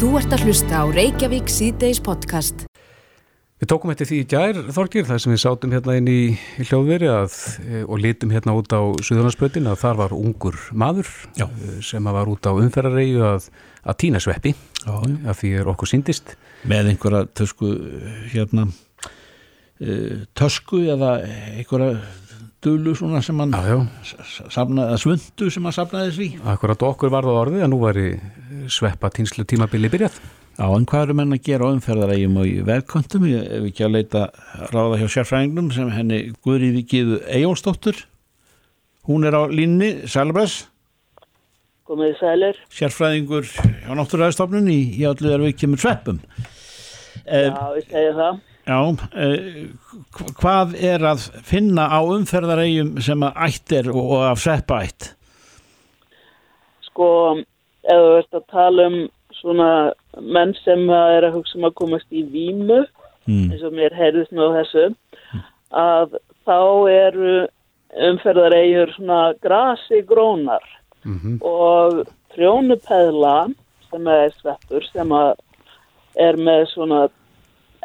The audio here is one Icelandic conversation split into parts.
Þú ert að hlusta á Reykjavík síðdeis podcast. Við tókum eftir því í gær, Þorgir, þar sem við sátum hérna inn í, í hljóðveri að, e, og litum hérna út á Suðurlandsbröðin að þar var ungur maður Já. e, sem var út á umferðareyju að, að týna sveppi Já, já. að því er okkur síndist. með einhverja tösku hérna uh, tösku eða einhverja dulu svona sem hann Já, já, safnaði, eða svundu sem hann safnaði því. Akkurat okkur var það orðið að nú væri sveppa týnslu tímabili byrjað. Já, en hvað eru menn að gera á umferðarægjum og í vegkontum, ég ef ekki að leita ráða hjá sérfræðingnum sem henni Guðriði Gíðu Eyjólfsdóttur. Hún er á línni, Sælabræs komið sælir. sérfræðingur hjá náttúrulega í, í allir er við kemur sveppum. Eh, Já, ég segi það. Já, eh, hv- hvað er að finna á umferðarægjum sem að ætt er og af sveppa ætt? Sko, ef þú ert að tala um svona menn sem að er að hugsa um að komast í vímu, Mm. eins og mér heyrðist nú á þessu, að þá eru umferðaregjur svona grasi grónar Mm og trjónupeðla sem er sveppur sem að er með svona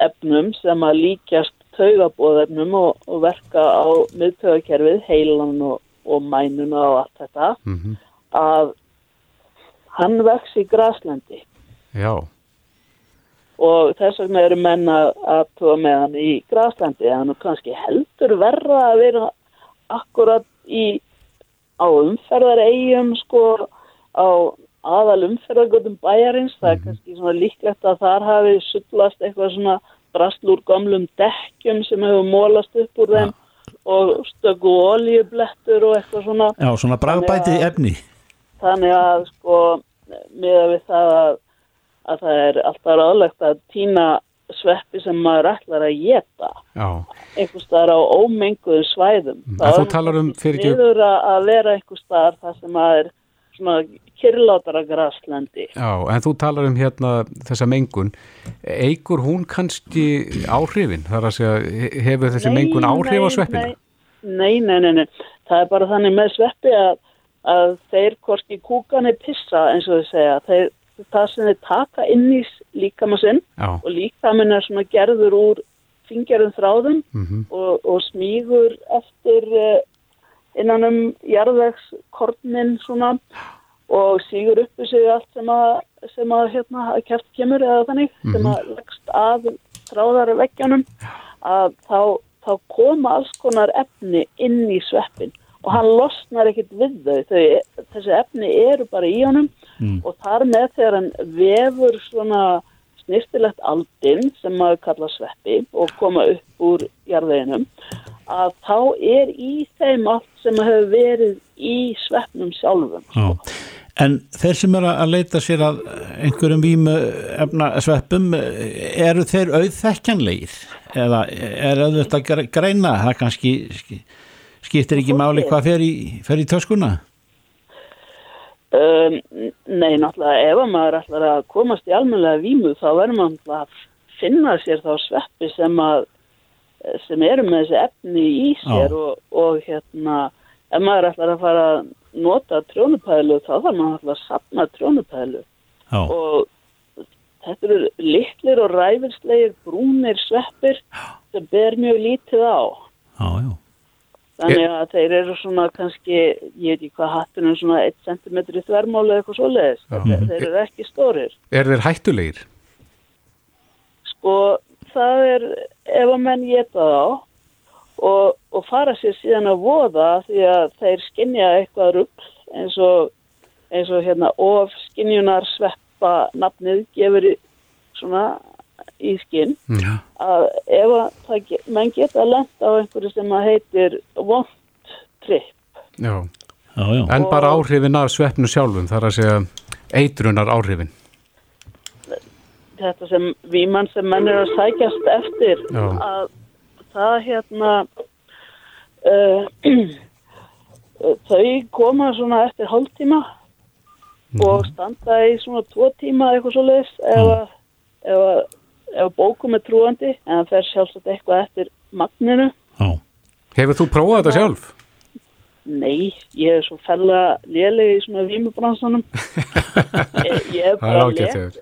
efnum sem að líkjast taugabóðefnum og, og verka á miðtaugakerfið, heilan og, og mænuna og allt þetta -hmm. að hann vex í graslendi Já, og þess vegna eru menn að aðtóa með hann í graslendi en hann kannski heldur verra að vera akkurat í á umferðaregjum sko á aðal umferðargötum bæjarins. Það er kannski svona líklegt að þar hafi sullast eitthvað svona drasl úr gamlum dekkjum sem hefur mólast upp úr þeim og stöku oljublettur og eitthvað svona. Já, svona bragbæti efni. þannig að sko miða við það að, að það er alltaf ráðlegt að týna sveppi sem maður ætlar að geta einhver staðar á ómenguðum svæðum. En Það þú er talar um kannski fyrirgef- sniðugt að að vera einhver staðar það sem að er svona kyrlátara graslendi já, en þú talar um hérna þessa mengun. Eigur hún kannski áhrifin? Það er að segja, he- hefur þessi mengun áhrif á sveppina? Nei, nei, nei, nei, það er bara þannig með sveppi að, að þeir hvorki kúkanir pissa eins og þau segja, þeir, það sem þeir taka inn í líkama sinn Já, og líkaminn er svona gerður úr fingjarum þráðum mm og, og smígur eftir uh, innan um jarðvegskornin svona og sígur upp í sig allt sem að, sem að hérna að kæft kemur eða þannig sem að leggst að þráðari veggjanum að þá, þá koma alls konar efni inn í sveppin og hann losnar ekkit við þau, þau þessi efni eru bara í honum og þar með þegar hann vefur svona snirtilegt aldinn sem maður kalla sveppi og koma upp úr jarðveginum að þá er í þeim allt sem hefur verið í sveppnum sjálfum. Já. En þeir sem eru að leita sér að einhverjum vímu efna sveppum, eru þeir auðþekkjanlegir? Eða er auðvitað að greina? Það kannski skiptir ekki máli hvað fer í, fer í töskuna? Um, nei, náttúrulega ef að maður ætlar að komast í almennilega vímu þá verður maður að finna sér þá sveppi sem að sem eru með þessi efni í sér og, og hérna ef maður ætlar að fara að nota trjónupælu þá þarf maður náttúrulega að sapna trjónupælu Já, og þetta eru litlir og ræfilslegir brúnir sveppir sem ber mjög lítið á. Já, já. þannig að þeir eru svona kannski, ég veit ekki hvað hattunum svona 1 cm eða eitthvað svoleiðis, þeir eru ekki stórir. Er þeir hættulegir? sko það er ef að menn geta þá og, og fara sér síðan að voða því að þeir skinja eitthvað rugg eins og eins og hérna of skinjunar sveppa nafnið gefur í, svona í skinn Já. að ef að það, menn geta lent á einhverju sem að heitir vond tripp Já, já, já. en bara áhrifin af sveppnu sjálfum, það er að segja eitrunar áhrifin. Þetta sem vímann sem menn er að sækjast eftir Já. að það hérna uh, þau koma svona eftir hálftíma og standa í svona tvo tíma eitthvað svo leiðis ef, að- ef, að- bókum er trúandi en það fer sjálfsagt eitthvað eftir magninu já. Hefur þú prófað þetta sjálf? Nei, ég er svo fella léleg í svona vímubransanum ég, ég er bara þegar.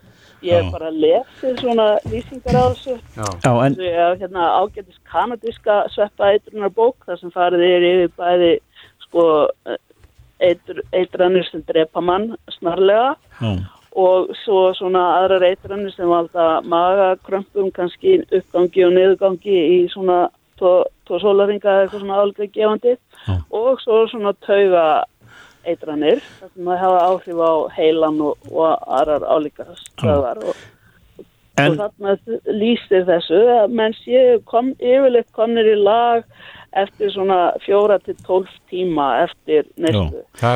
Ég hef bara lesið svona lýsingar á þessu. Já, Já, en ég hef hérna ágætis kanadíska sveppa eitrunar bók þar sem farið er yfir bæði sko eitr, eitranir sem drepa mann snarlega já, og svo svona aðrar eitranir sem valda magakrömpum kannski uppgangi og niðurgangi í svona tvo, tvo sólaringa eða eitthvað svona álíka gefandi Já. og svo svona tauga eitranir þar sem hafa áhrif á heilan og, og aðrar álíka stöðar og en og þarna lýsir þessu að menn séu kom, yfirleitt komnir í lag eftir svona fjóra til tólf tíma eftir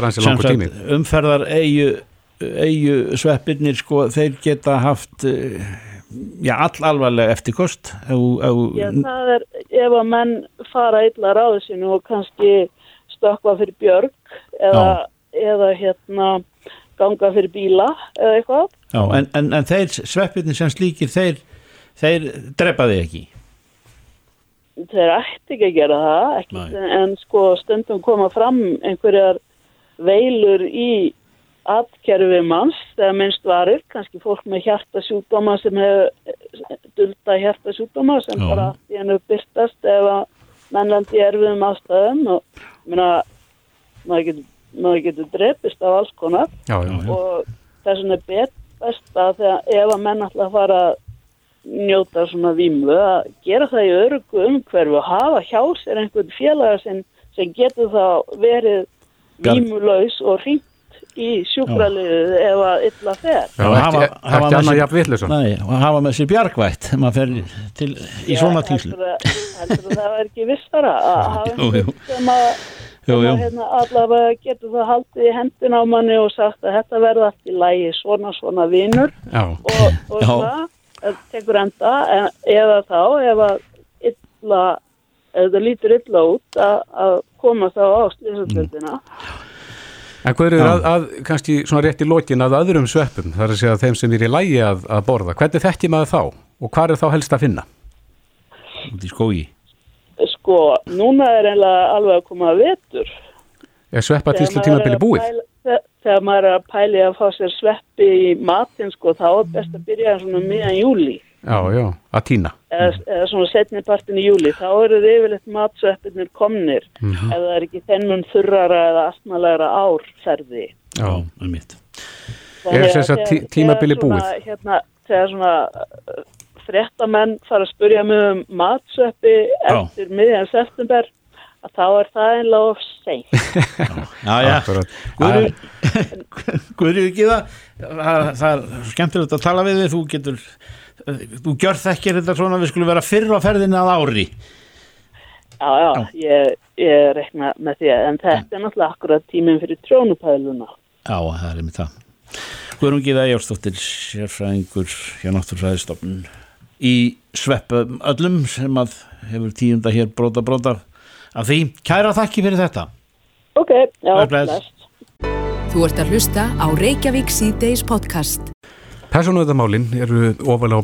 er sagt, umferðar eigu, eigu sveppirnir sko, þeir geta haft eh, já, all alvarlega eftirkost. Ef, ef, Já, það er ef að menn fara illa ráðu sínu og kannski stökkva fyrir björg eða, eða hérna ganga fyrir bíla eða eitthvað. já, en, en, en þeir sveppirnir sem slíkir þeir, þeir drepa þig ekki Þeir ætti ekki að gera það, ekki, en sko stundum koma fram einhverjar veilur í atkerfi manns þegar minnst varir, kannski fólk með hjartasjúkdóma sem hefur dulda hjartasjúkdóma sem Já. bara hennu byrtast ef að mennlandi erfiðum ástæðum og meina, maður getur, getur drepist af alls konar. Já, já, já, og þess vegna er bet best að þegar ef að menn ætla að fara að njóta svona vímu að gera það í örugu umhverfu og hafa hjá sér einhvern félagar sem, sem getur þá verið vímulaus og hringt í sjúkraliðið ef að illa fer. já Og ekki, hafa- hafa ekki annað jafn Nei, og hafa með sér bjargvætt til, í svona tíslu Heldur að, að það er ekki vissara að hafa einhvern sem að Jú, jú. að hérna, allavega getur það haldið í hendin á manni og sagt að þetta verða allt í lægi svona svona vinur. Já, og, og Já. það tekur enda en, eða þá ef að illa ef það lítur illa út að, að koma þá á slísastöldina en hvað eru að, að kannski svona rétt í lokin að öðrum sveppum, það er að segja þeim sem er í lægi að, að borða, hvernig þekki maður þá og hvað er þá helst að finna? í skógi sko, núna er eiginlega alveg að koma að vetur Er sveppa maður er tímabili búið? pæla- þe- þegar maður er að pæli að fá sér sveppi í matinn sko, þá er best að byrja svona miðan júli Já, já, að tína eða, eða svona setni partin í júli þá eru þið yfirleitt matsveppinir komnir Mhm. ef það er ekki þennum þurrara eða astmalegra árferði Já, um mitt Er sem að tí- tímabilið þegar svona, búið? Hérna, þegar svona uh, fréttamenn fara að spurja mig um matsveppi eftir miðjan september að þá er það einlega of seint. Já, já, Guður ekki það það það er skemmtilegt að tala við þig þú getur þú gjör þekkir þetta svona við skulum vera fyrr á ferðinni að ári Já, já, ég, ég rekna með því en þetta er náttúrulega akkurat tíminn fyrir trónupæluna. Já, það er einmitt það Guðrún Gíða Jórsdóttir sérfræðingur hjá Náttúrfræðistofnun í sveppum öllum sem að hefur tíunda hér bróta bróta af því. Kæra þakki fyrir þetta Ok, já, bless. Þú ert að hlusta á Reykjavík C-Days podcast. Personuðamálin eru ofalega á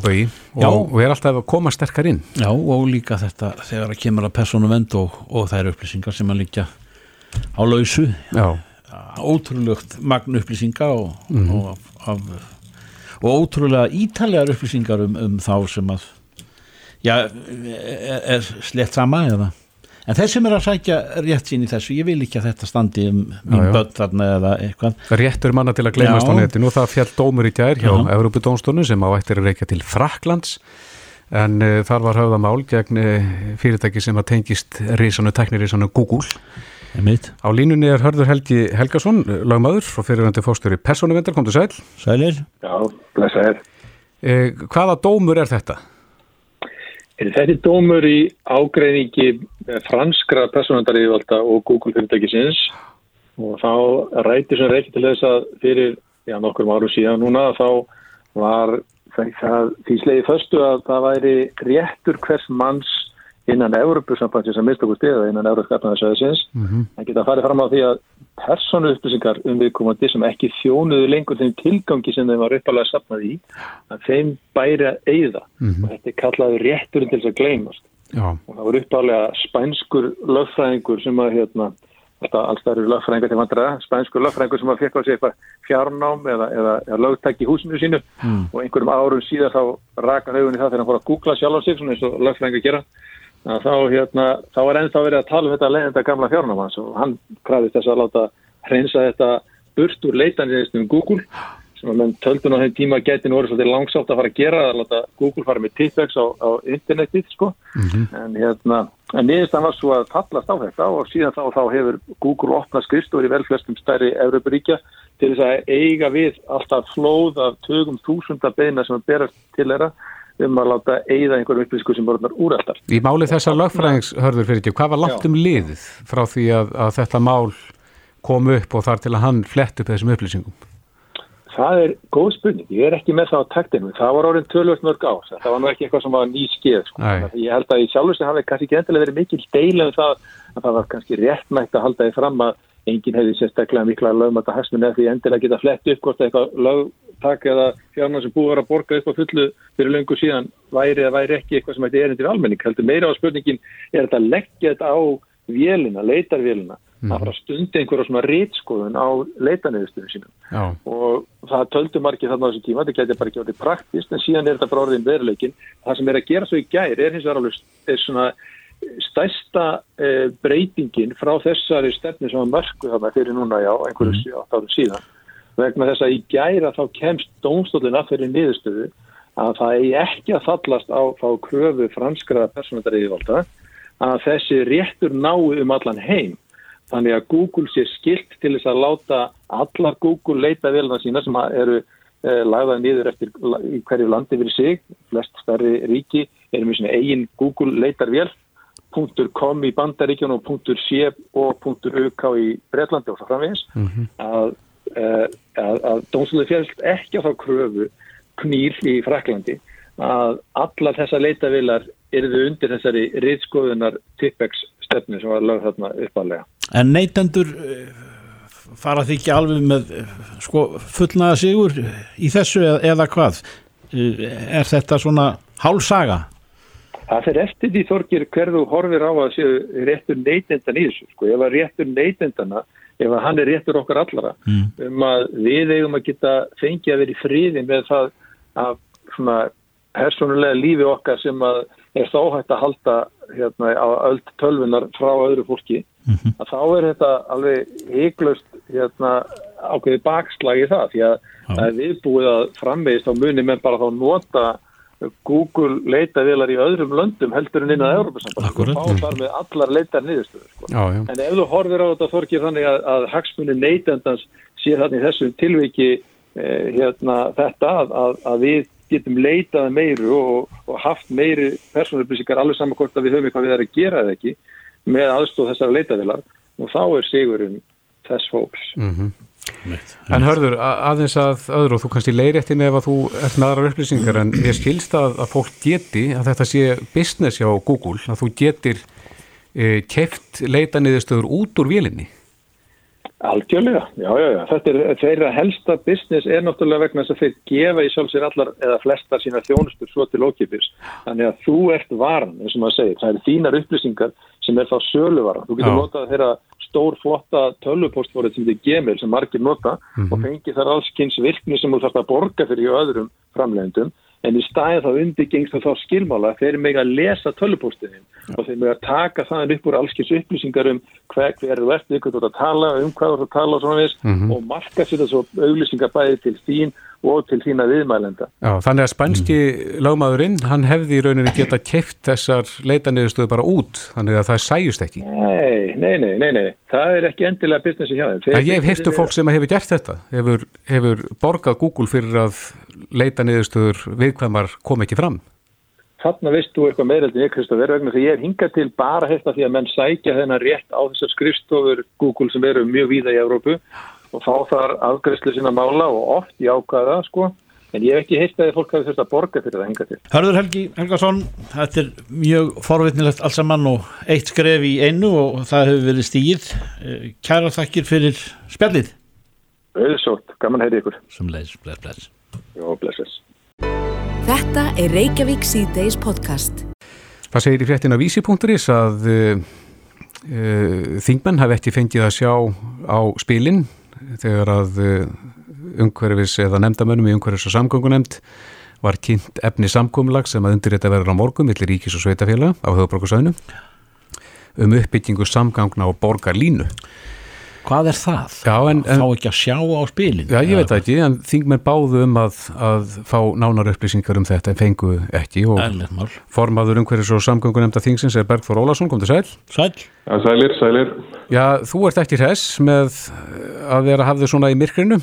Já. og, og er alltaf að koma sterkar inn. Já, og líka þetta þegar það kemur að persónu vend og, og þær upplýsingar sem að liggja á lausu. Já, ótrúlegt magn upplýsinga og, og, af, og ótrúlega ítalegar upplýsingar um, um þá sem að já, er, er slett sama eða en þeir sem er að sækja rétt sín í þessu ég vil ekki að þetta standi um mín börn þarna eða eitthvað réttur manna til að gleymast á netinu og það fjall dómur í gær hjá Já. Evrópudónstónu sem á ættir að reykja til Fraklands en uh, þar var höfða mál gegn uh, fyrirtæki sem að tengist risanu, teknirisanu Google. Einmitt. Á línunni er Hörður Helgi Helgason, lagmaður og fyrirvændi fórstöri persónuvendar, kom til sæl. Sælir? Já, blessa þér. Eh, hvaða dómur er þetta? Er þetta dómur í ágreiningi franskra personandariðvalda og Google fyrirtækisins og þá ræti sem reykja til þess að fyrir já, nokkur árum síðan núna þá var það, því slegið föstu að það væri réttur hvers manns innan Európusambandsins að mista okkur stiða innan Európskapnaðarsæðisins mm -hmm. en geta farið fram á því að persónu upplýsingar um viðkomandi sem ekki þjónuðu lengur þeim tilgangi sem þeim var uppalega sapnað í að þeim bæri að eigða og þetta er kallaður rétturinn til þess að gleymast. Já, og það var uppálega spænskur lögfræðingur sem að hérna, alltaf eru lögfræðingar til vandræða, spænsku lögfræðingur sem að fekk á sig eitthvað fjárnám eða, eða, eða lögtæk í húsinu sínu. Mm. og einhverjum árum síðan þá raka haugunni það þegar hann fór að googla sjálf á sig svona eins og lögfræðingar gera þá, hérna, þá er ennþá verið að tala um þetta leiðenda gamla fjárnám hans og hann kræðist þess að láta hreinsa þetta burt úr leitanriðistum Google sem að menn töldun á þeim tíma getin voru svolítið langsátt að fara að gera að láta Google fara með tippex á, á internetið sko mm -hmm. en hérna en niðurstan var svo að fallast á þetta og síðan þá, þá hefur Google opnað skrifstóri vel flestum stærri Európaríkja til þess að eiga við alltaf flóð af tögum þúsunda beina sem að berast til þeirra um að láta eigða einhverjum upplýsku sem voruðnar úrættar. Í máli þessar lögfræðingshörður fyrir ekki, hvað var langt um liðið frá því að, að þetta mál kom upp og þar til að hann flett upp þessum upplýsingum? Það er góð spurning, ég er ekki með það á taktinu, það var orðin tölvöld mörg á, það var nú ekki eitthvað sem var ný skeið, sko. ég held að í sjálfsveit hafi kannski ekki endilega verið mikil deila um það að það var kannski réttmægt að halda því fram að enginn hefði sérstaklega mikla lögmata hasmun eða því endilega geta flett upp hvort eitthvað lögtak eða fjárna sem búið að borga upp á fullu fyrir löngu síðan væri eða væri ekki eitthvað sem ætti erindir almenning, heldur meira á spurningin er þetta leggja þetta á vélina, leitarvélina mm. að fara að stundi einhverja svona rítskoðun á leitaneyðustunum sínum Já. og það töldu margir þarna á þessu tíma, þetta getur bara ekki orðið praktist en síðan er þetta bara orðin veruleikin það sem er að gera svo í gæri er hins vegar alveg er svona stærsta eh, breytingin frá þessari stefni sem var mörgu þarna fyrir núna já, einhverju mm. áttarum síðan vegna þess að í gæra þá kemst dómstólinn að fyrir niðurstöðu að það er ekki að fallast á kröfu franskra personaldariðivalda að þessi réttur nái um allan heim Þannig að Google sé skilt til þess að láta allar Google leita velna sína sem eru eh, lagðað niður eftir hverju landi fyrir sig, flest starri ríki eru með svona eigin Google leitarvél, .com í bandaríkjun og .c og .uk í Breitlandi og svo framvegis, mm -hmm. að, að, að dómsluði fjölst ekki á þá kröfu knýr í Fraklandi að allar þessa leitavilar eruðu undir þessari riðskoðunar tippex stefnu sem var lögð þarna uppalega. En neytendur eh, fara því ekki alveg með sko, fullnaða sigur í þessu eða, eða hvað? Eh, er þetta svona hálsaga? Það fyrir eftir því þorgir hverðu horfir á að séu réttur neytendan í þessu. Sko, ef að réttur neytendana, ef að hann er réttur okkar allara, mm. um að við eigum að geta fengið að vera í friði með það að svona personulega lífi okkar sem að er þá hægt að halda hérna, á öll tölvunar frá öðru fólki mm -hmm. að þá er þetta alveg heiklust hérna, ákveði bakslagi það því að það er viðbúið að framvegist á muni menn bara þá nota Google leitavilar í öðrum löndum heldur en inn á Európa-samband og þá þar með allar leitar niðurstöður sko. en ef þú horfir á þetta þorkir þannig að, að hagsmunni neytendans sé þannig þessum tilviki eh, hérna, þetta að, að, að við getum leitað meiru og, og haft meiri persónuupplýsingar alveg saman hvort að við höfum eitthvað við erum að gera eða ekki með aðstóð þessar leitaðilar og þá er sigurinn þess fólks. Mm -hmm. En hörður, aðeins að öðru og þú kannski leiðrætti með ef að þú ert með aðrar upplýsingar en ég skilst að, að fólk geti að þetta sé business hjá Google að þú getir e, keft leitaniðistöður út úr vélinni. Algjörlega, já, já, já. Þetta er þeirra helsta business er náttúrulega vegna þess að þeir gefa í sjálfsir allar eða flestar sína þjónustur svo til ókipis. Þannig að þú ert varan, eins og maður segir. Það er þínar upplýsingar sem er þá söluvaran. Þú getur notað þeirra stór flotta tölvupostfórið sem þið gemir sem margir nota mm -hmm. og fengi þar allskynns virkni sem þú þarfst að borga fyrir öðrum framlegndum en í staðið þá undirgengst þá skilmála þeir eru með að lesa tölupóstinin ja. og þeir með að taka það upp úr allskins upplýsingar um hver, hver þú ert ykkur þú ert að tala, um hvað þú ert að tala og, mm -hmm. og marka sér þessu auglýsingar bæði til þín og til þína viðmælenda. Já, þannig að spænski mm. lagmaðurinn, hann hefði í rauninni geta keft þessar leitaniðurstöðu bara út, þannig að það sæjust ekki. Nei, nei, nei, nei, nei. það er ekki endilega businessi hjá þeim. Ég hef hefstu fólk sem hefur gert þetta, hefur, hefur borgað Google fyrir að leitaniðurstöður viðkvæmar kom ekki fram. Þannig að veistu eitthvað meðreldin ég, Kristofur, vegna því ég er hingað til bara hérna því að menn sækja þennan rétt á þessar skrifstofur Google sem eru mjög víða í Európu og fá þar aðgræslu sína mála og oft í ákvæða sko. En ég hef ekki heilt að fólk hafi þurft að borga fyrir það hinga til. Hörður Helgi Helgason þetta er mjög forvitnilegt alls saman og eitt skref í einu og það hefur verið stíð eh, kæra þakkir fyrir spjallið. Öðsótt, gaman heyrði ykkur. Sem leis, bless, bless. Jó, bless Þetta er Reykjavík C-Days podcast. Það segir í fréttina vísi.is að uh, uh, þingmenn hafi ekki fengið að sjá á spilin þegar að uh, umhverfis eða nefndamönnum í umhverfis og samgöngunemnd var kynnt efni samkómulag sem að undir þetta verður á morgun millir ríkis og sveitafélag á höfubrókusæðinu um uppbyggingu samgangna og borgarlínu. Hvað er það? Já, en, en, Fá ekki að sjá á spilin? já, ég veit það ekki, en þingmenn báðu um að, að fá nánar upplýsingar um þetta en fengu ekki og formaður umhverfis og samgöngunemnda þingsins er Bergþór Ólason, kom til sæl. Sæl? Já, sælir, sælir. Já, þú ert ekki hress með að vera að hafa þau svona í myrkrinu?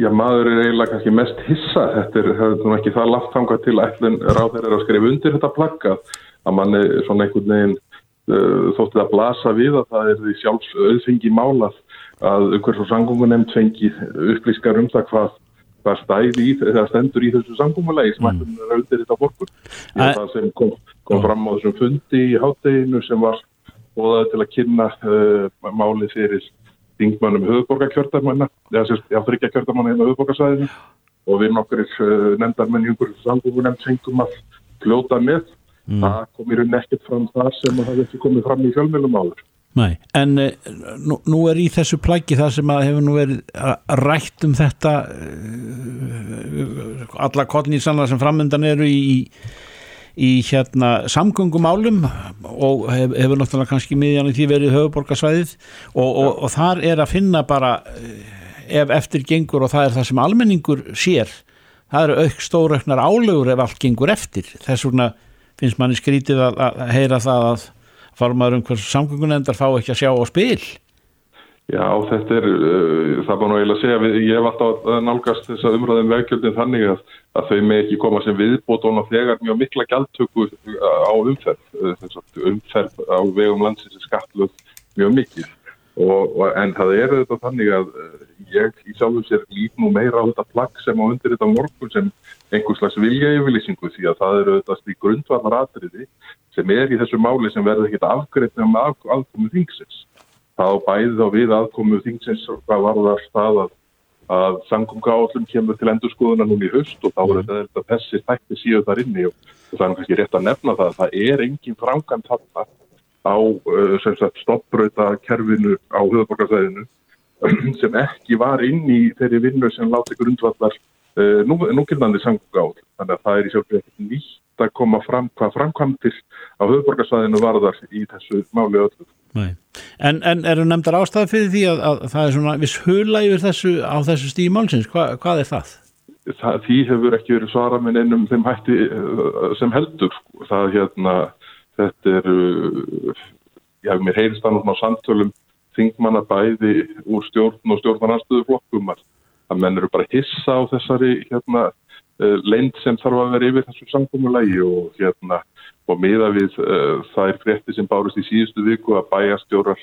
Já, maður er eiginlega kannski mest hissa. Þetta er, þetta er ekki það látt þangað til ætlun ráð þeirra að skrifa undir þetta plagga að mann er svona einhvern veginn uh, þóttið að blasa við að það er því sjálfs auðfengi málað að umhverfs og samgóngunemnd fengi upplýskar um það hvað hvað stæði í þegar stendur í þessu samgóngulegis sem ætlum er auðvitað þetta borgur. Það sem kom, kom fram á þessum fundi í hátteginu sem var bóðað til að kynna uh, málið fyrir þingmannum höfuborgarkjördarmanna, eða sérst, já, þryggja kjördarmanna hérna höfuborgarsæðinu og við nokkur uh, nefndarmenn í einhverjum samgóngunemnd fengum að fljóta með. Það kom í rauninni ekkert fram þar sem að það hefði komið fram í fjölmjölum áður. Nei, en eh, nú, nú er í þessu plaggi það sem að hefur nú verið að rætt um þetta uh, alla kollnýsanna sem framöndan eru í, í hérna samgöngumálum og hef, hefur náttúrulega kannski miðjan í því verið höfuborgarsvæðið og, og, og þar er að finna bara eh, ef eftir gengur og það er það sem almenningur sér það eru auk stórauknar álögur ef allt gengur eftir. Þess vegna finnst manni skrítið að, að heyra það að farmaður um hversu samgöngunendar fá ekki að sjá á spil Já, þetta er, uh, það eiginlega að segja, við, ég hef alltaf að nálgast þessa umræðum veggjöldin þannig að, að þau með ekki koma sem viðbót og þegar mjög mikla gjaldtöku á umferð, þess að umferð á vegum landsins er skattlöð mjög mikil. Og, og, en það er þetta þannig að uh, ég í sjálfum sér lít nú meira á þetta plagg sem á undir þetta morgun sem einhvers slags vilja yfirlýsingu því að það eru þetta slík grundvallar atriði sem er í þessu máli sem verður ekkit afgreitt með af, afkomu þingsins. Þá bæði þá við aðkomu þingsins hvað varðar það að, að samgöngu áallum kemur til endurskoðuna núna í höst og þá er þetta, þetta þessi þætti síðu þar inni og, það er kannski rétt að nefna það að það er engin framkvæmt þarna á uh, sem sagt stoppbrauta kerfinu á höfuborgarsæðinu sem ekki var inn í þeirri vinnu sem láti grundvallar uh, nú, núgildandi samgöngu áall þannig að það er í sjálf ekkert nýtt að koma fram hvað framkvæmtir á höfuborgarsæðinu varðar í þessu máli öllu. En, en eru nefndar ástæði fyrir því að, að það er svona viss hula yfir þessu á þessu stíði málsins, Hva, hvað er það? það, því hefur ekki verið svara minn ennum þeim hætti uh, sem heldur sko. það hérna þetta er já, mér heyrist það núna á samtölum þingmanna bæði úr stjórn og stjórnarnarstöðu flokkum að menn eru bara hissa á þessari hérna uh, leynd sem þarf að vera yfir þessu samkomulagi og hérna og miða við uh, þær frétti sem bárust í síðustu viku að bæjastjórar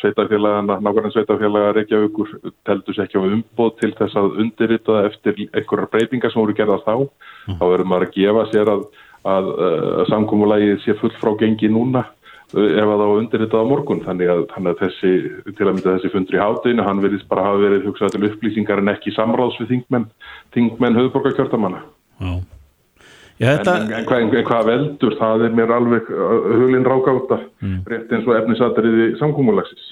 sveitarfélagana, nákvæmlega sveitarfélaga Reykjavíkur teldur sér ekki á umboð til þess að undirrita eftir einhverjar breytingar sem voru gerðast þá. Þá verður maður að gefa sér að, að, að samkómulagið sé full frá gengi núna uh, ef að þá undirritað á morgun. Þannig að, þannig að þessi, til að mynda þessi fundur í hátinu, hann verðist bara hafa verið hugsað til upplýsingar en ekki samráðs við þingmenn, þingmenn höfðborgarkjördamanna. Já. Já, þetta, En, en, hvað, en hvað veldur, það er mér alveg uh, hulinn rákáta, rétt eins og efnisatriði samkómulagsins.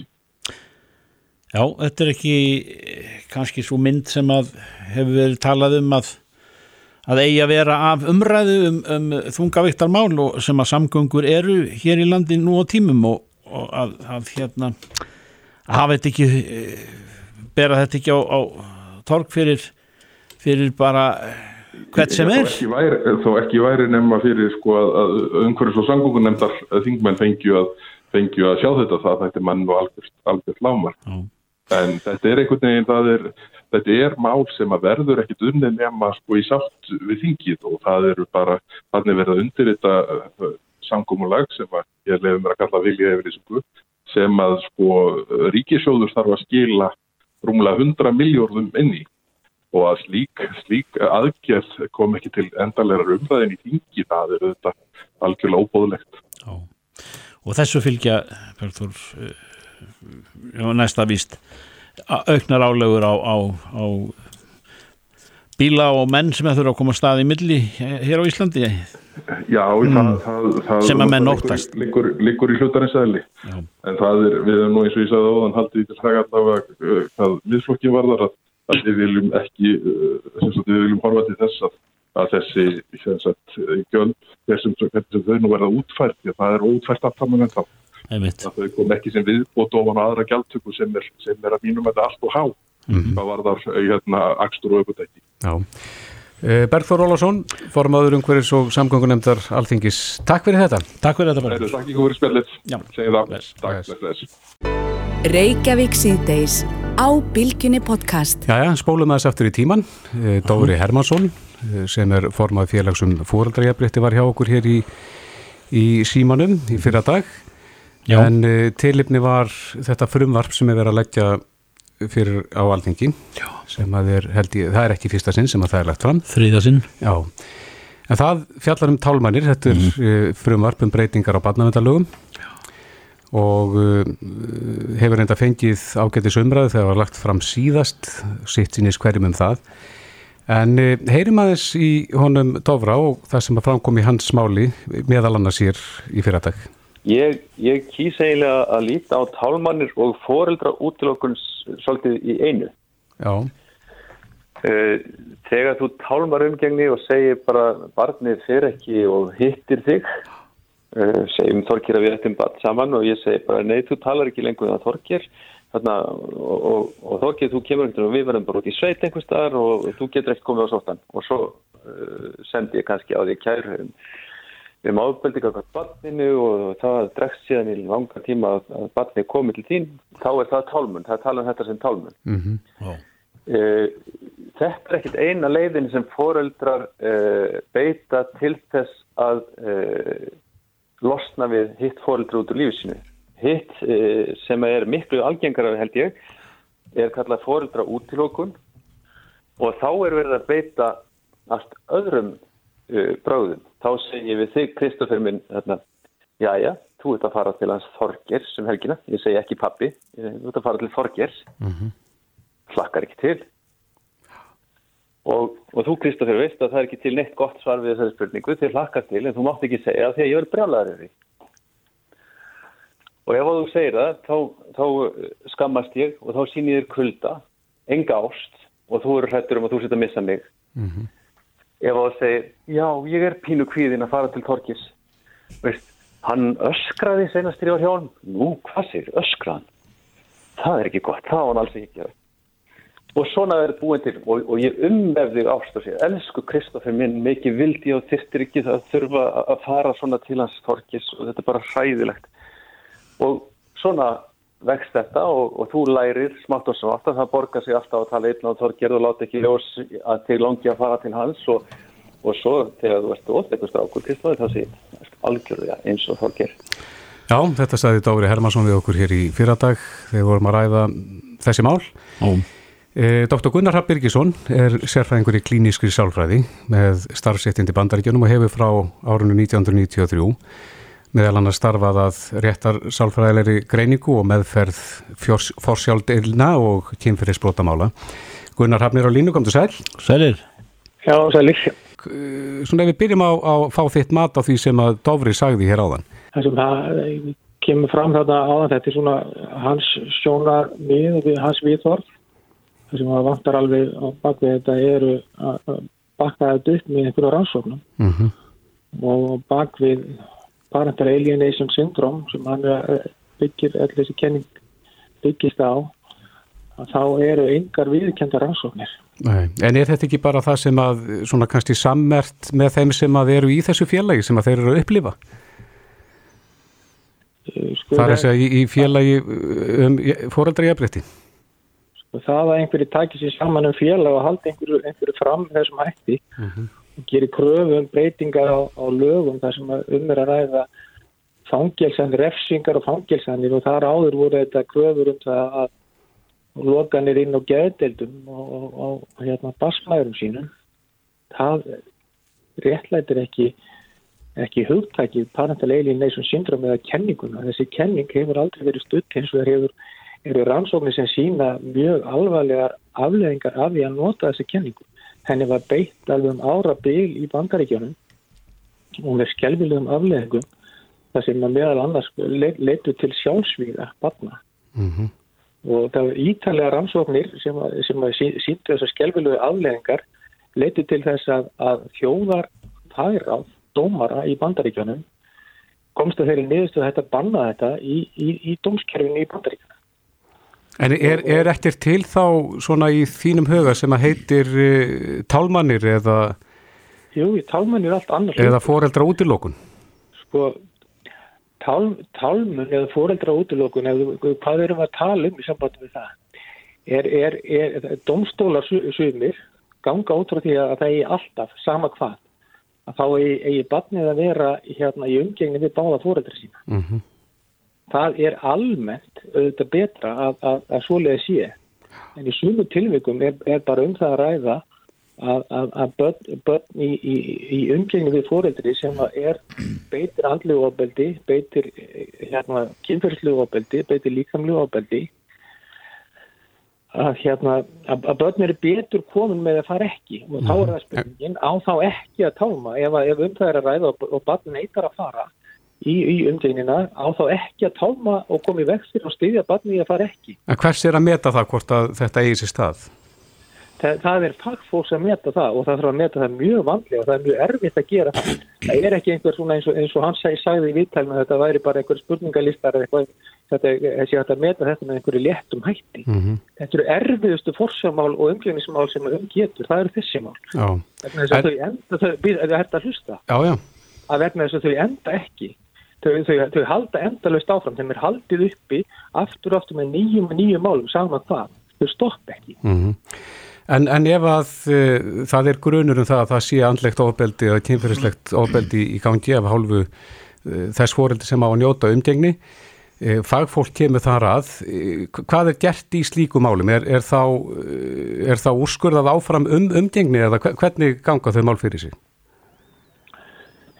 já, þetta er ekki eh, kannski svo mynd sem að hefur verið talað um að að eigi að vera af umræðu um, um þungavíktarmál og sem að samgöngur eru hér í landi nú á tímum og, og að, að hérna að hafa þetta ekki eh, bera þetta ekki á, á torg fyrir, fyrir bara eh, hvert sem Þó er. ekki væri, þó ekki væri nefna fyrir sko að, að umhverfis og samgöngunemndar þingmenn fengju að, fengju að sjá þetta. Það þetta er mann og algjört lámar. En þetta er einhvern veginn, það er, þetta er mál sem að verður ekkit unnið nema sko í sátt við þingið og það eru bara, þannig verða undir þetta uh, samgómulag sem að ég lefum að kalla vilja yfir þessu sem að sko ríkisjóður þarf að skila rúmlega 100 miljóðum inn í og að slík, slík aðgerð kom ekki til endalega umræðin í þingi, það er þetta algjörlega óbóðlegt. Já. og þessu fylgja Bergþór eh, já, næsta víst auknar álögur á, á, á bíla og menn sem þurfa að koma að stað í milli hér á Íslandi. Já, það, það, það Sem að menn óttast. liggur, liggur í hlutarins eðli. En það er, við erum nú eins og ég sagði áðan haldið því til hraga allavega uh, hvað miðflokkin varðar að, að við viljum ekki sem sagt, við viljum horfa til þess að, að þessi sem sagt, gjöld þessum sem þau nú verða útfært það er útfært allt saman en þá þau kom ekki sem viðbót ofan á aðra gjaldtöku sem er, sem er að mínum þetta allt og há hvað varðar uh, hérna akstur og ökutæki Já. Eh, Bergþór Ólafsson, formaður umhverfis og samgöngunemdar Alþingis. Takk fyrir þetta. Takk fyrir þetta. Heyrðu, Takk fyrir spjallið, Já. segið það Bless. Takk, bless. Reykjavík síðdeis á Bilginni podcast. Jæja, spólum aðeins aftur í tíman. Eh, Dóri Hermansson, eh, sem er formað félagsum fóraldrajafrétti, var hjá okkur hér í, í símanum í fyrra dag. Já. En uh, tilipni var þetta frumvarp sem er verið að leggja fyrir á Alþingi. Já. Sem að er, held ég, það er ekki fyrsta sinn sem að það er lagt fram. Þriðasinn. Já, en það fjallar um tálmannir, þetta er mm. frumvarp um breytingar á barnavendalögum og uh, hefur reynda fengið ágætis umræðu þegar það var lagt fram síðast, sitt sínis hverjum um það. En uh, heyrim aðeins í honum Dofra og það sem að framkom í hans smáli meðal annars hér í fyrradag. Ég, ég kýs eiginlega að líta á tálmannir og foreldra útilokkun svolítið í einu. Já, Eh, Þegar þú tálmar umgengni og segir bara barnið fyrir ekki og hittir þig, eh, segjum Þorkir að við ættum barn saman og ég segi bara nei, þú talar ekki lengur en það Þorkir Þarna, og, og, og Þorkir, þú kemur ekkert og við verðum bara út í sveit einhvers staðar og þú getur ekkert komið á sóttan. Og svo uh, sendi ég kannski á því kæru um, ábeldi kakvað barninu og það dregst síðan í langa tíma að, barnið komið til þín, þá er það tálmun, það tala um þetta sem tálmun. mm Uh, þetta er ekkit eina leiðin sem foreldrar uh, beita til þess að uh, losna við hitt foreldra út úr lífið sínu. Hitt sem er miklu algengara held ég er kallað foreldra útilókun og þá er verið að beita allt öðrum bráðum. Þá segi ég við þig, Kristoffer minn, þarna, jæja, þú ert að fara til hans Þorgers sem helgina, ég segi ekki pappi, þú ert að fara til Þorgers hlakkar ekki til. Og, og þú Kristoffer veist að það er ekki til neitt gott svar við þessari spurningu. Þér hlakkar til en þú mátt ekki segja því að ég er brjálæður yfir og ef þú segir það þá, þá skammast ég og þá sín ég þér kulda enga ást og þú eru hrættur um að þú setja að missa mig ef þú segir já ég er pínu kvíðin að fara til Torkis veist, hann öskraði senast þegar ég var hjá hann nú hvað segir, öskraðan það er ekki gott, það var hann alls ekki gera. Og svona verður búin til og, og ég umvefði ást og sér elsku Kristoffer minn, mikið vildi ég og þyrstir ekki það að þurfa að- að fara svona til hans torkis og þetta er bara hræðilegt. Og svona vext þetta og, og þú lærir smátt og smátt að það borgar sig alltaf að tala einn á torgerð og láta ekki ljós að þig langi að fara til hans og, og svo þegar þú ert óþekkur strákur Kristoffer þá sé algjörlega eins og torgerð Já, þetta sagði Dóri Hermansson við okkur hér í fyrradag þegar við vorum að ræða þessi mál. Ó, Eh, Dr. Gunnar Rapp Birgisson er sérfræðingur í klínískri sálfræði með starfséttindi bandaríkjunum og hefur frá árunum 1993 meðal annars starfað að réttar sálfræðilegri greiningu og meðferð forsjáldeilna og kynferðisbrótamála. Gunnar Rappnir á línu, kom til sæl. sælir. Já, sælir. Eh, Svona ef við byrjum á að fá þitt mat á því sem að Dófri sagði hér áðan. það sem það eh, kemur fram þarna áðan þetta er svona hans sjónar mið og hans viðhorf það sem það vantar alveg á bakvið þetta eru að að bakka þetta upp með einhverju rannsóknum Mm -hmm. og bakvið parental alienation syndrome sem hann er- byggir allir þessi kenning byggist á að þá eru yngar viðkenda rannsóknir Nei, en er þetta ekki bara það sem að svona kannski sammert með þeim sem að eru í þessu félagi sem að þeir eru að upplifa? Eh, sko, Það er að segja í, í félagi um fóreldra jafnrétti. og það að einhverju taki sér saman um félag og haldi einhverju, einhverju fram þessum hætti og gerir kröfu um breytingar á, á lögum þar sem um er að ræða fangelsanir, refsingar og fangelsanir og þar áður voru þetta kröfur um það að lokanir inn á geðdeldum og, og, og hérna basmæðurum sínum það réttlætir ekki ekki hugtækið parental alienation syndrome eða kenninguna. Þessi kenning hefur aldrei verið stutt eins og það hefur eru rannsóknir sem sína mjög alvarlegar afleðingar af því að nota þessi kenningu. Henni var beitt alveg um ára byl í bandaríkjónum og með skelvilegum afleðingum það sem að meðal annars leitu til sjálfsvíða barna Mhm. og það var ítalega rannsóknir sem, að, sem að sí- sýndu þessar skelvilegu afleðingar leitu til þess að, að þjóðar færáð dómara í bandaríkjunum komst að þeirri niðurstu að þetta banna þetta í, í, í dómskerfinu í bandaríkjunum. En er, er eftir til þá svona í þínum huga sem að heitir uh, tálmannir eða, Jú, í tálmann er allt annars. eða foreldra útilokun? sko, tál, tálmun eða foreldra útilokun, eða hvað erum við að tala um í sambandi við það? Er, er, er, er domstólar su- sumir ganga út frá því að það eigi alltaf, sama hvað, að þá eigi, eigi barnið að vera hérna í umgengni við báða foreldra sína. Mm Það er almennt auðvitað betra að, að, að svoleiði sé. En í sumu tilvikum er, er bara um það að ræða að, að, að börn, börn í, í, í umgengni við foreldri sem er beitir andlegu ofbeldi, beitir eh, hérna, kynferðslegu ofbeldi, beitir líkamlegu ofbeldi að, hérna, að, að börn eru betur komin með að fara ekki. Og þá er það spurningin á þá ekki að tálma ef, ef um það er að ræða og, og barn neitar að fara í, í umgegnina á þá ekki að tálma og koma í vextir og styðja barni að fara ekki. En hvers er að meta það hvort að þetta eigi sér stað? Það, það er fagfólks að meta það og það þarf að meta það mjög vanlega og það er mjög erfitt að gera það. Það er ekki einhver svona eins og, eins og hann segi, sagði í viðtælinu að þetta væri bara einhver spurningalistar eða eitthvað, þetta er hægt að meta þetta með einhverju léttum hætti. Mm Þetta eru erfiðustu forsjámál og umgengnismál sem um getur, það eru þessi mál. Þetta er að hlusta, já, já. að vegna þess að þau enda ekki. Þau, þau, þau halda endalaust áfram, þeim er haldið uppi aftur og aftur með nýjum og nýjum málum, saman hvað, þau stopp ekki. Mm en, en ef að uh, það er grunur um það að það sé andlegt ofbeldi eða kynferðislegt ofbeldi í gangi af hálfu uh, þess fóreldi sem á að njóta umgengni, uh, fagfólk kemur þar að, hvað er gert í slíku málum? Er, er, þá, þá úrskurðað áfram um umgengni eða hve- hvernig ganga þau mál fyrir sig?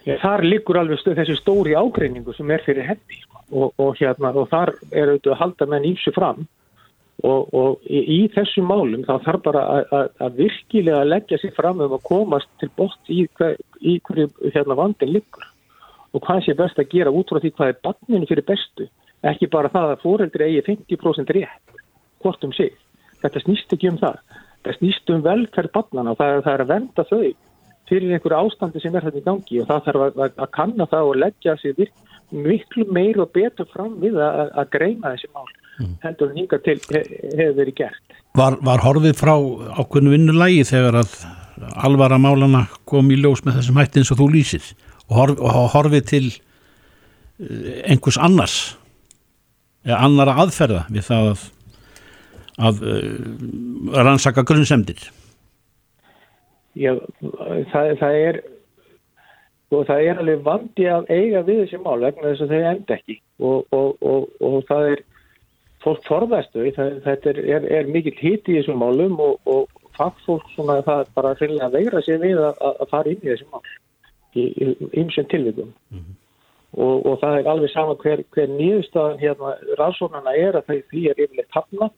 Já, þar liggur alveg stöð, þessi stóri ágreiningu sem er fyrir hendi sko. og, og, hérna, og þar er auðvitað að halda menn ímsu fram. Og, og í, í þessum málum þá þarf bara að, virkilega leggja sér fram um að komast til bort í, hver, í hverju hérna, vandin liggur. Og hvað sé best að gera út frá því hvað er barninu fyrir bestu. Ekki bara það að fóreldri eigi 50% rétt hvort um sig. Þetta snýst ekki um það. Það snýst um velferð barnana og það, það er að venda þau fyrir einhverju ástandi sem er þetta í gangi og það þarf að, að, að kanna það og leggja sér virk, miklu meir og betur fram við að, að- greina þessi mál heldur en hinga til he, hefur verið gert. Var, var horfið frá ákveðnu vinnulægi þegar að alvara málana kom í ljós með þessum hætti eins og þú lýsir? Og, horf, og horfið til eh, einhvers annars? Eða annara aðferða við það að, að uh, rannsaka grunnsemdir Já, það, það er og það er alveg vandi að eiga við þessi mál vegna þess að þau enda ekki. Og, og, og, og það er fólk forðast þau, það, þetta er, er, er mikill hiti í þessum málum og, og fagfólk svona það er bara að veira sér við að, að fara inn í þessi mál í, ymsum tilvikum. Og, og það er alveg sama hver, hver nýðustafan hérna rannsóknarna er að þau því er yfirleitt hafna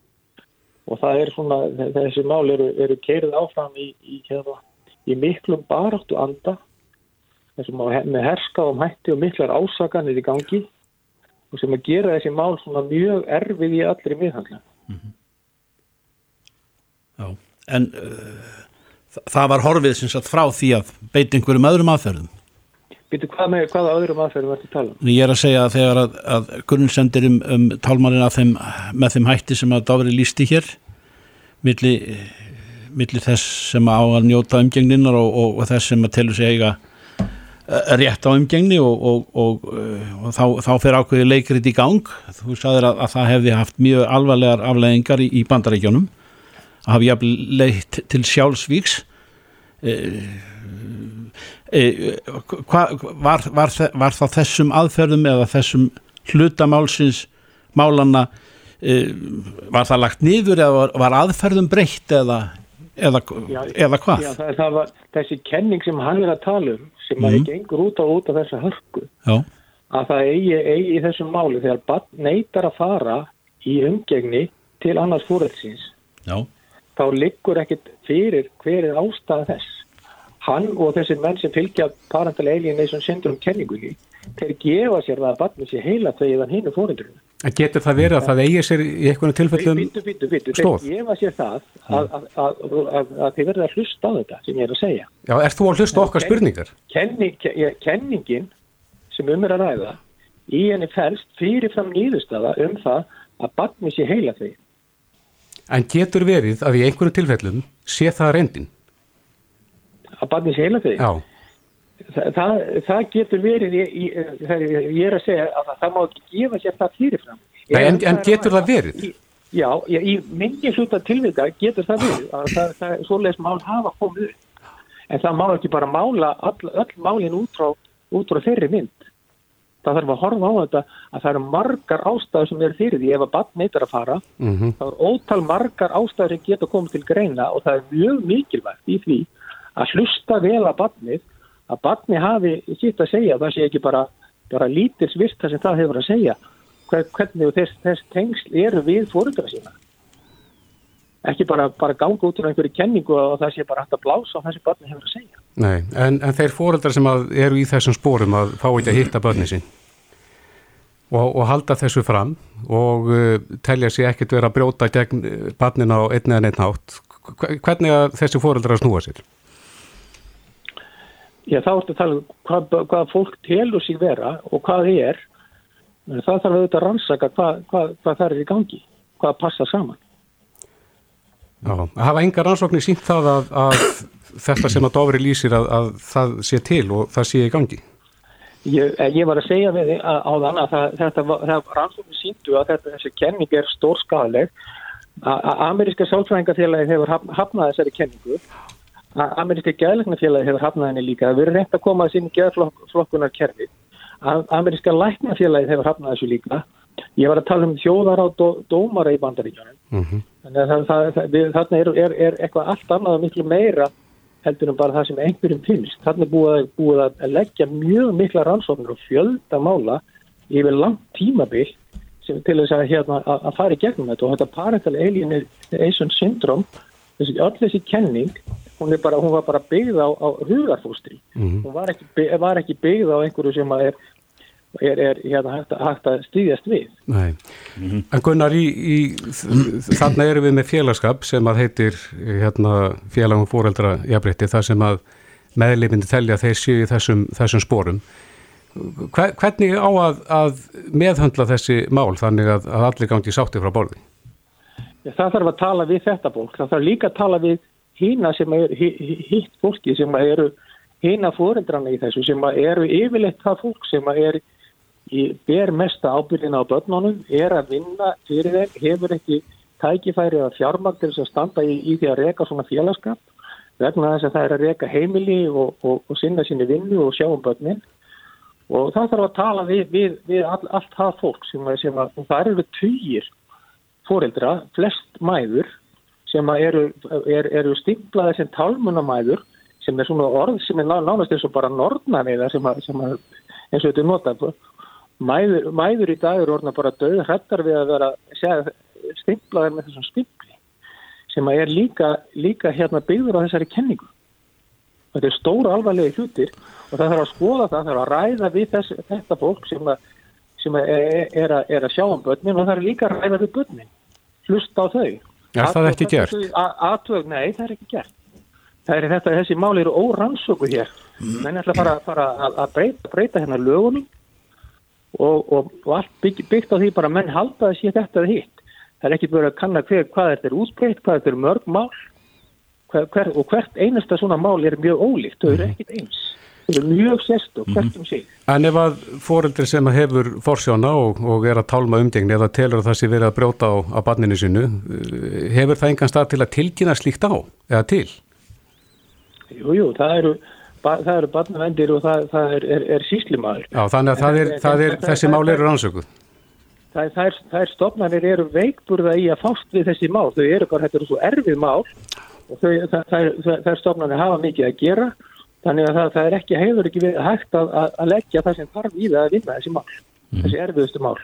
og það er svona, þessi mál eru, eru keirið áfram í, í, hérna, í miklum baráttu anda þessum með herskaðum hætti og miklar ásakanir í gangi og sem að gera þessi mál svona mjög erfið í allri miðhandla. Já. en uh, það var horfið sem sagt frá því að beita einhverjum öðrum aðferðum Býtu, hvað með, hvaða öðrum aðferðum ertu að tala um? Ég er að segja að þegar að, að grunnsendir um, um tálmarinn þeim, með þeim hætti sem að Dáfri lísti hér milli, milli þess sem á að njóta umgengninnar og, og, og þess sem að telur sig eiga eh, rétt á umgengni og, og, eh, þá, þá fer ákveði leikrit í gang þú sagðir að, að það hefði haft mjög alvarlegar afleðingar í, í bandarækjónum að hafi jafn leitt til sjálfsvíks e, hva, var, var, var það þessum aðferðum eða þessum hlutamálsins málanna e, var það lagt niður eða var, var aðferðum breytt eða, eða, Já, eða hvað? Já, það, það var þessi kenning sem hann er að tala um sem mm. að Mhm. gengur út á út af þessa hörku Já, að það eigi, eigi í þessum máli þegar barn neytar að fara í umgengni til annars fóröldsins þá liggur ekkit fyrir hver er ástæða þess. Hann og þessir menn sem fylgja parental alienation syndrom kenningunni þeir gefa sér það að barnið sé heila þegar hinn er fórundurinn. Getur það verið að það eigi sér í einhvern tilfellum býtu, þeir stóð? gefa sér það að, að, að, að, þeir verða að hlusta á þetta sem ég er að segja. Já, ert þú að hlusta okkar spurningar? Kenning, ke- kenningin sem um er að ræða í henni fælst fyrirfram nýðustada um það að barnið sé heila þegar. En getur verið að í einhverjum tilfellum sé það reyndin? Að barnið sé heila þegar? Já, Það, það, getur verið, það er, ég er að segja að það, það má ekki gefa sér það fyrirfram. Nei, en, en getur það verið? Í, já, í minni hluta tilvika getur það verið að það, það, svoleiðis mál hafa komið. En það má ekki bara mála all, öll málin út frá, út frá þeirri mynd. Það þarf að horfa á þetta að það eru margar ástæður sem eru fyrir því ef að barn neytar að fara, mm þá eru ótal margar ástæður sem geta komið til greina og það er mjög mikilvægt í því að hlusta vel að barnið, að barnið hafi sitt að segja, það sé ekki bara, bara lítils vist það sem það hefur að segja, hver- hvernig þess, þess tengsl eru við fórundra sína. Ekki bara, bara ganga út úr einhverju kenningu og það sé bara hægt að blása á sem barnið hefur að segja. nei, en, en þeir fóreldrar sem eru í þessum spórum að fá ekki að hitta börni sín og, og halda þessu fram og uh, telja sér ekkert vera að brjóta gegn uh, barnin á einn eða einn hátt. Hve- Hvernig að þessi fóreldrar snúa sér? Já, þá ertu að tala um hvað, hvað fólk telur sig vera og hvað þið er. En það þarf auðvitað að rannsaka hvað, hvað, hvað það er í gangi, hvað passa saman. Já, hafa engar rannsóknir sínt það að, að þetta sem að Dofri lýsir að, að það sé til og það sé í gangi? Ég, eh, ég var að segja við þig að- áðan að það, þetta, það rannsóknir síndu að þetta, þessi kenning er stór skadaleg. Ameríska sálfræðingafélagi hefur haf, hafnað þessari kenningu. A- Ameríska geðlæknafélagi hefur hafnað henni líka. Það verður reynt að koma að sinni geðflokkunar kerfi. Ameríska læknafélagi hefur hafnað þessu líka. Ég var að tala um þjóðar á dó, dómara í bandaríkjónum. Mm Þannig að það, það, við, þarna er, er, er eitthvað allt annað og miklu meira heldur en bara það sem einhverjum finnst. Þarna er búið, að- búið að leggja mjög mikla rannsóknir og fjölda mála yfir langt tímabil sem til þess að, hérna, að, að fara í gegnum þetta og þetta parental alienation syndrom, þessi, öll þessi kenning, hún, bara, hún var bara byggð á, á hugarfóstri. Mhm. Hún var ekki, var ekki byggð á einhverju sem að er, er, er hérna, hægt, hægt að stýðjast við. Nei. En Gunnar, í, í, þarna erum við með félagskap sem að heitir hérna, félagum fóreldra jafnrétti, þar sem að meðleifindi telja þeir séu í þessum, þessum spórum. Hver, hvernig á að, að meðhöndla þessi mál þannig að, að allir gangi sátti frá borði? Það þarf að tala við þetta fólk. Það þarf líka að tala við hína sem er hitt fólki sem eru hína fóreldrana í þessu sem eru yfirleitt það fólk sem er í, ber mesta ábyrðina á börnunum, er að vinna fyrir þeim, hefur ekki tækifæri að fjármagn að standa í, í því að reka svona félagskap vegna þess að það er að reka heimili og, og, og sinna sinni vinnu og sjá um börnin. Og það þarf að tala við, við, við all, allt það fólk sem, sem að, það eru tugir fóreldra, flest mæður sem eru, er, eru stimplaði sem talmunamæður sem er svona orð sem er ná- nánast eins og bara norðnaviða sem, að, sem að, eins og þetta er notað. Mæður, mæður í dag eru orðna bara döð hrættar við að vera stimplaði með þessum stimpli sem er líka, líka hérna byggður á þessari kenningu. Þetta er stóra alvarlega hlutir og það þarf að skoða það, það þarf að ræða við þess, þetta fólk sem, að, sem að er, er, að, er að sjá um börnin og það er líka að ræða við börnin. Hlusta á þau Er það ekki gert? Atvög, nei, það er ekki gert. Það er þetta, þessi mál eru órannsöku hér. Menn ætla að fara, fara að, að breyta, breyta hérna lögunum og, og, og allt bygg, byggt á því bara menn halda sé þetta eða hitt. Það er ekki verið að kanna hver, hvað þetta er útbreytt hvað þetta er mörg mál. Hver, hver, og hvert einasta svona mál er mjög ólíkt þau eru ekkit eins þau eru mjög sérst og hvert um sig En ef að fóreldri sem að hefur forsjóna og, og er að tálma umgengni eða telur að það sé verið að brjóta á, á barninu sinu, eh, hefur það engan stað til að tilkynna slíkt á eða til? Jú, jú, það eru, ba- það eru barnavendir og það, það er, er, er síslimaður. Já, þannig að það er, það er, þessi mál eru rannsökuð. Það, það, er, það er stofnanir eru veikburða í að fást við þessi mál. Þau eru bara, þetta eru svo erfið mál og þau, það, það, er- er stofnanir hafa mikið að gera. Þannig að það, það er ekki, hefur ekki verið hægt að, að, að leggja það sem þarf í það að vinna þessi mál. Þessi erfiðustu mál.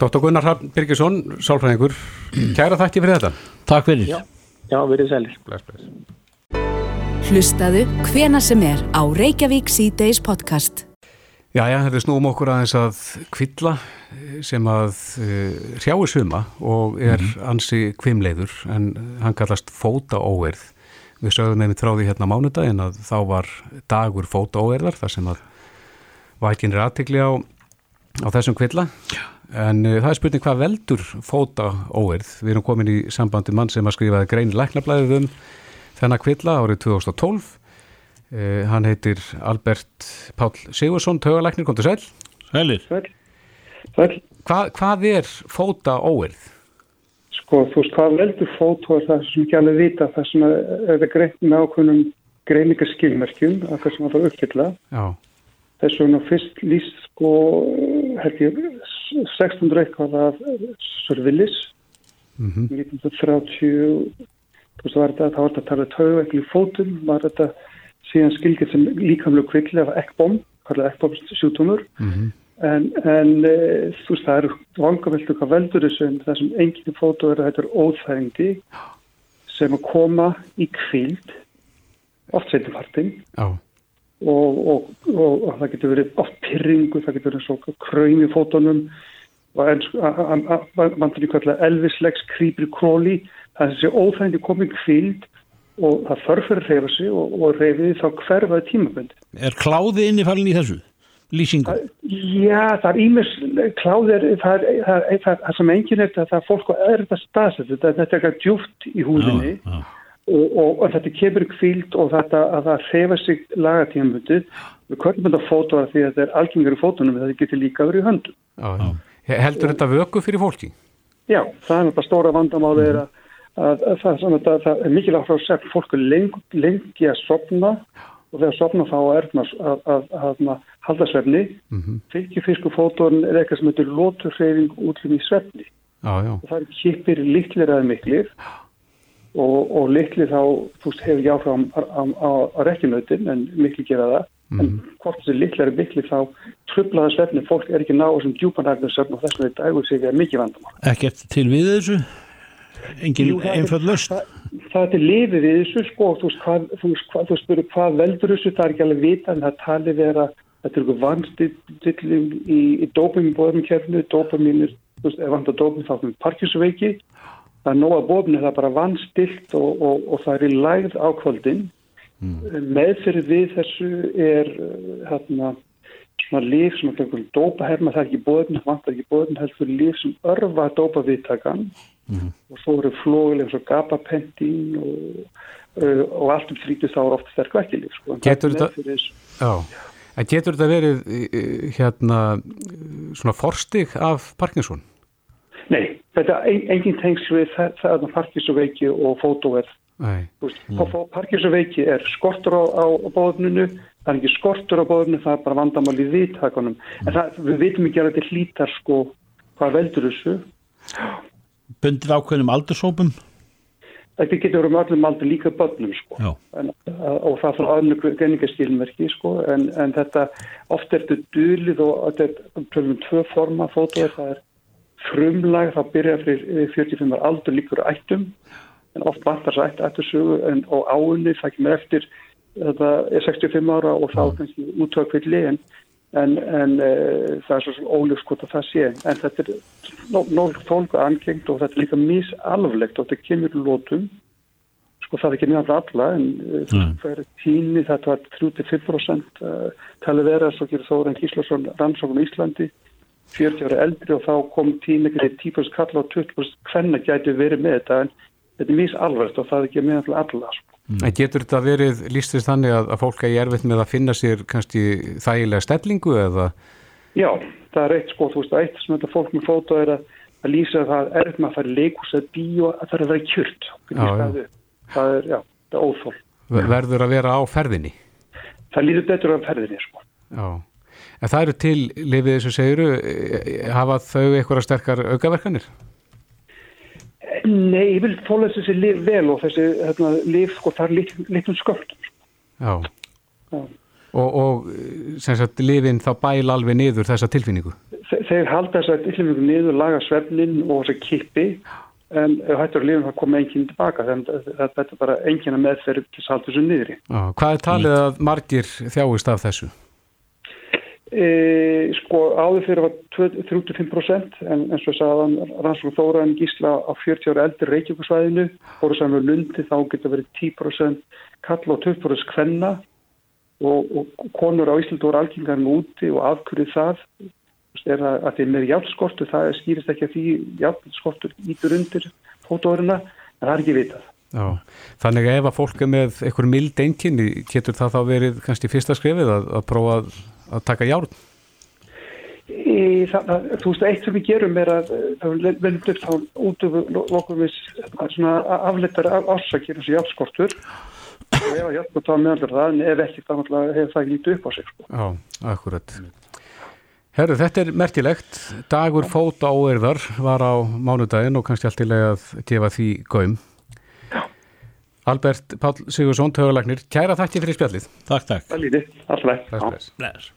Dr. Gunnar Hrafn Birgisson, sálfræðingur, kæra þakki fyrir þetta. Takk fyrir. Já, já verið sælir. Bless, bless. Hlustaðu hvena sem er á Reykjavík C-Days podcast. Já, já, þetta er snúum okkur aðeins að kvilla sem að uh, hrjáir suma og er ansi kvimleiður en hann kallast fótaóerð. Við mitt frá því hérna á mánudaginn að þá var dagur fótaóerðar þar sem að vækin er aðtikli á, á þessum kvilla. En uh, það er spurning hvað veldur fótaóerð. Við erum komin í sambandi mann sem að skrifaði grein læknablaðið um þennan kvilla árið 2012 Uh, hann heitir Albert Pál Sigursson, tögalæknir, kom til sæl. Sælir. Sæl. Sæl. Hva, hvað er fóta óerð? Sko, þú veist, hvað veldur fótó er það sem ekki alveg vita, það sem er það greint með ákveðnum greiningarskilmerkjum að það sem það uppfylla. Já. Þess vegna fyrst líst, sko, held ég, 1600 eitthvað af Sörvillis, Mm -hmm. 1930, þú veist, var þetta, þá var þetta að tala tögu ekki í fótum, var þetta síðan skilgjast sem líkamlu kvilli af ekkbóm, kallað ekkbóm sjútumur en, en e, þú veist það eru vangaveldu hvað veldur þessu en það sem enginn fótó er að þetta er óþægindi sem að koma í kvild oft setjufartin Já. og, og, og, og það getur verið oft pyrringu, það getur verið svo kröym í fótunum og vantur í kallað elvislegs krýpri króli það er þessi óþægindi komið kvild og það þarf fyrir að reyfa sig og, og reyfið þá hverfaði tímabönd. Er kláði innifalinn í þessu? Lýsingu? Já, það er ímis kláðir, það er það, er, það, það sem enginn er það, það er fólk er þetta staðsett, þetta, er eitthvað djúft í húðinni Já, já. og, og, og þetta kemur kvíld og þetta að það reyfa sig lagatímaböndið. Við köllum þetta fótóa því að þetta er algengar í fótónum, þetta getur líka verið í höndum. Já, já. Heldur þetta vöku fyrir fólki? Já, það er náttúrulega stóra vandamáli er að að, að, það, að, að það er mikilvægt frá að segja fólk lengi, lengi að sopna og þegar sopna þá er að, að halda svefni mm -hmm. fylgjufísku fótórn er eitthvað sem heitir lóturreyfing útlum í svefni já, já. og það er kipir litlir eða miklir og, og litlir þá fúst, hefur jáfram á rekkinautin en miklir gera það mm -hmm. en hvort þessi litlir er miklir þá trublaða svefni, fólk er ekki ná þessum djúpanægna svefn og þess vegna þetta ægur sig að mikið vandamál Ekkert til við þessu? Engin einföld löst? Það, það er til lifið við þessu sko, þú veist hvað, þú hvað, þú spyrir hvað veldur þessu, það er ekki alveg vita en það tali vera, þetta er eitthvað vannstilling í, í dópingbóðumkerfinu, dópaminir, þú veist, ef vantar dópin þá er parkjusveiki, það er nóga bófni, það er bara vannstilt og, og, og það er í lægð ákvöldin. Mm. Meðfyrir við þessu er hérna svona líf sem er einhvern dópaherma, það er ekki bóðin, það vantar ekki bóðin, heldur líf sem örfa dópaviðtakan og svo eru flóðileg eins og gabapentín og, uh, og allt um þrítið þá er ofta sterk vekkilíf sko. Getur það er þetta-. Já. En getur þetta verið hérna svona forstig af Parkinson? Nei, þetta er engin tengs við það, það er parkísuveiki og fótóverð. Mm. Parkísuveiki er skortur á, á bóðnunu, það er ekki skortur á bóðnunu, það er bara vandamál í viðtakunum. En það, við vitum ekki að þetta hlítar sko hvað veldur þessu. Bundið ákveðnum aldursópum? Þetta getur verið með öllum aldur líka börnum sko. En, og það frá öðnu greiningastílmerki sko. En, en þetta oft er þetta dulið og þetta er við tvö forma fótóið, það er frumlag, það byrja fyrir 45 ára aldur líkur ættum en oft vantar þess ætt ættursögu en, og áunni það kemur eftir þetta er 65 ára og þá kannski útvökvilli en, en, en e, það er svo sem óljóks hvort að það sé en þetta er nóg fólk angengt og þetta er líka misalvlegt og þetta kemur lótum sko það er ekki mjög alla en Nei. það er tíni þetta var 35% uh, talið vera svo gerir Þóren Gíslason rannsókn í Íslandi 40 ára eldri og þá kom tími ekki 10% kalla og 20% hvenna gæti verið með þetta en þetta er mís alveg og það er ekki með alla sko. En getur þetta verið lístist þannig að, að fólk er erfitt með að finna sér kannski þægilega stellingu eða? Já, það er eitt sko, þú veist, eitt sem þetta fólk með fótó er að, að lýsa að það er erfitt með að fara í leikus eða bíó að það er að vera kjört. Já, já. Það er, já, það er óþól. Ver- Verður að vera á ferðinni? Það líður betur af ferðinni sko. Já. En það eru til lifið þessu segiru, hafa þau eitthvað sterkar aukaverkanir? Nei, ég vil þóla þessi lif vel og þessi hérna, lif, sko, það er lit, litum skömmtum. Já. Já. Og, og sem sagt lifin þá bæl alveg niður þessa tilfinningu? Þe- Þeir halda þess að tilhengjum niður, laga svefnin og þess að kippi en ef hættur lifa það koma enginn tilbaka þannig að þetta bara enginn að meðferð til að halda þessu niðri. Já, hvað er talið að margir þjáist af þessu? E, sko áður fyrir var 35% en eins og sagðan Rannsókn Þóraðin gísla á 40 ára eldur Reykjavíkusvæðinu, fóru saman með lundi þá getur verið 10% kalla og 20% kvenna og, og konur á Íslandu voru algengarinn úti og afkurðið það er að, að þeim er hjálpskortu, það skýrist ekki að því hjálpskortur ítur undir fótóðurina, en það er ekki vitað. Já, þannig að ef að fólk er með einhver mild einkinni, getur það þá verið kannski fyrsta skrifið að, að prófa að, að taka járn? Í, það, það, þú veist, eitt sem við gerum er að það verður þá út af lokum við svona afleitar ásakir þessu hjálpskortur og ef að hjálpa þá meðalur það, en ef ekki þá hefur það ekki lítið upp á sig. Sko. Já, akkurat. Herru, þetta er merkilegt. Dagur fóta óerðar var á mánudaginn og kannski allt í leið að gefa því gaum. Albert Pál Sigursson, tögurlagnir, kæra þakki fyrir spjallið. Takk, takk. Alltaf.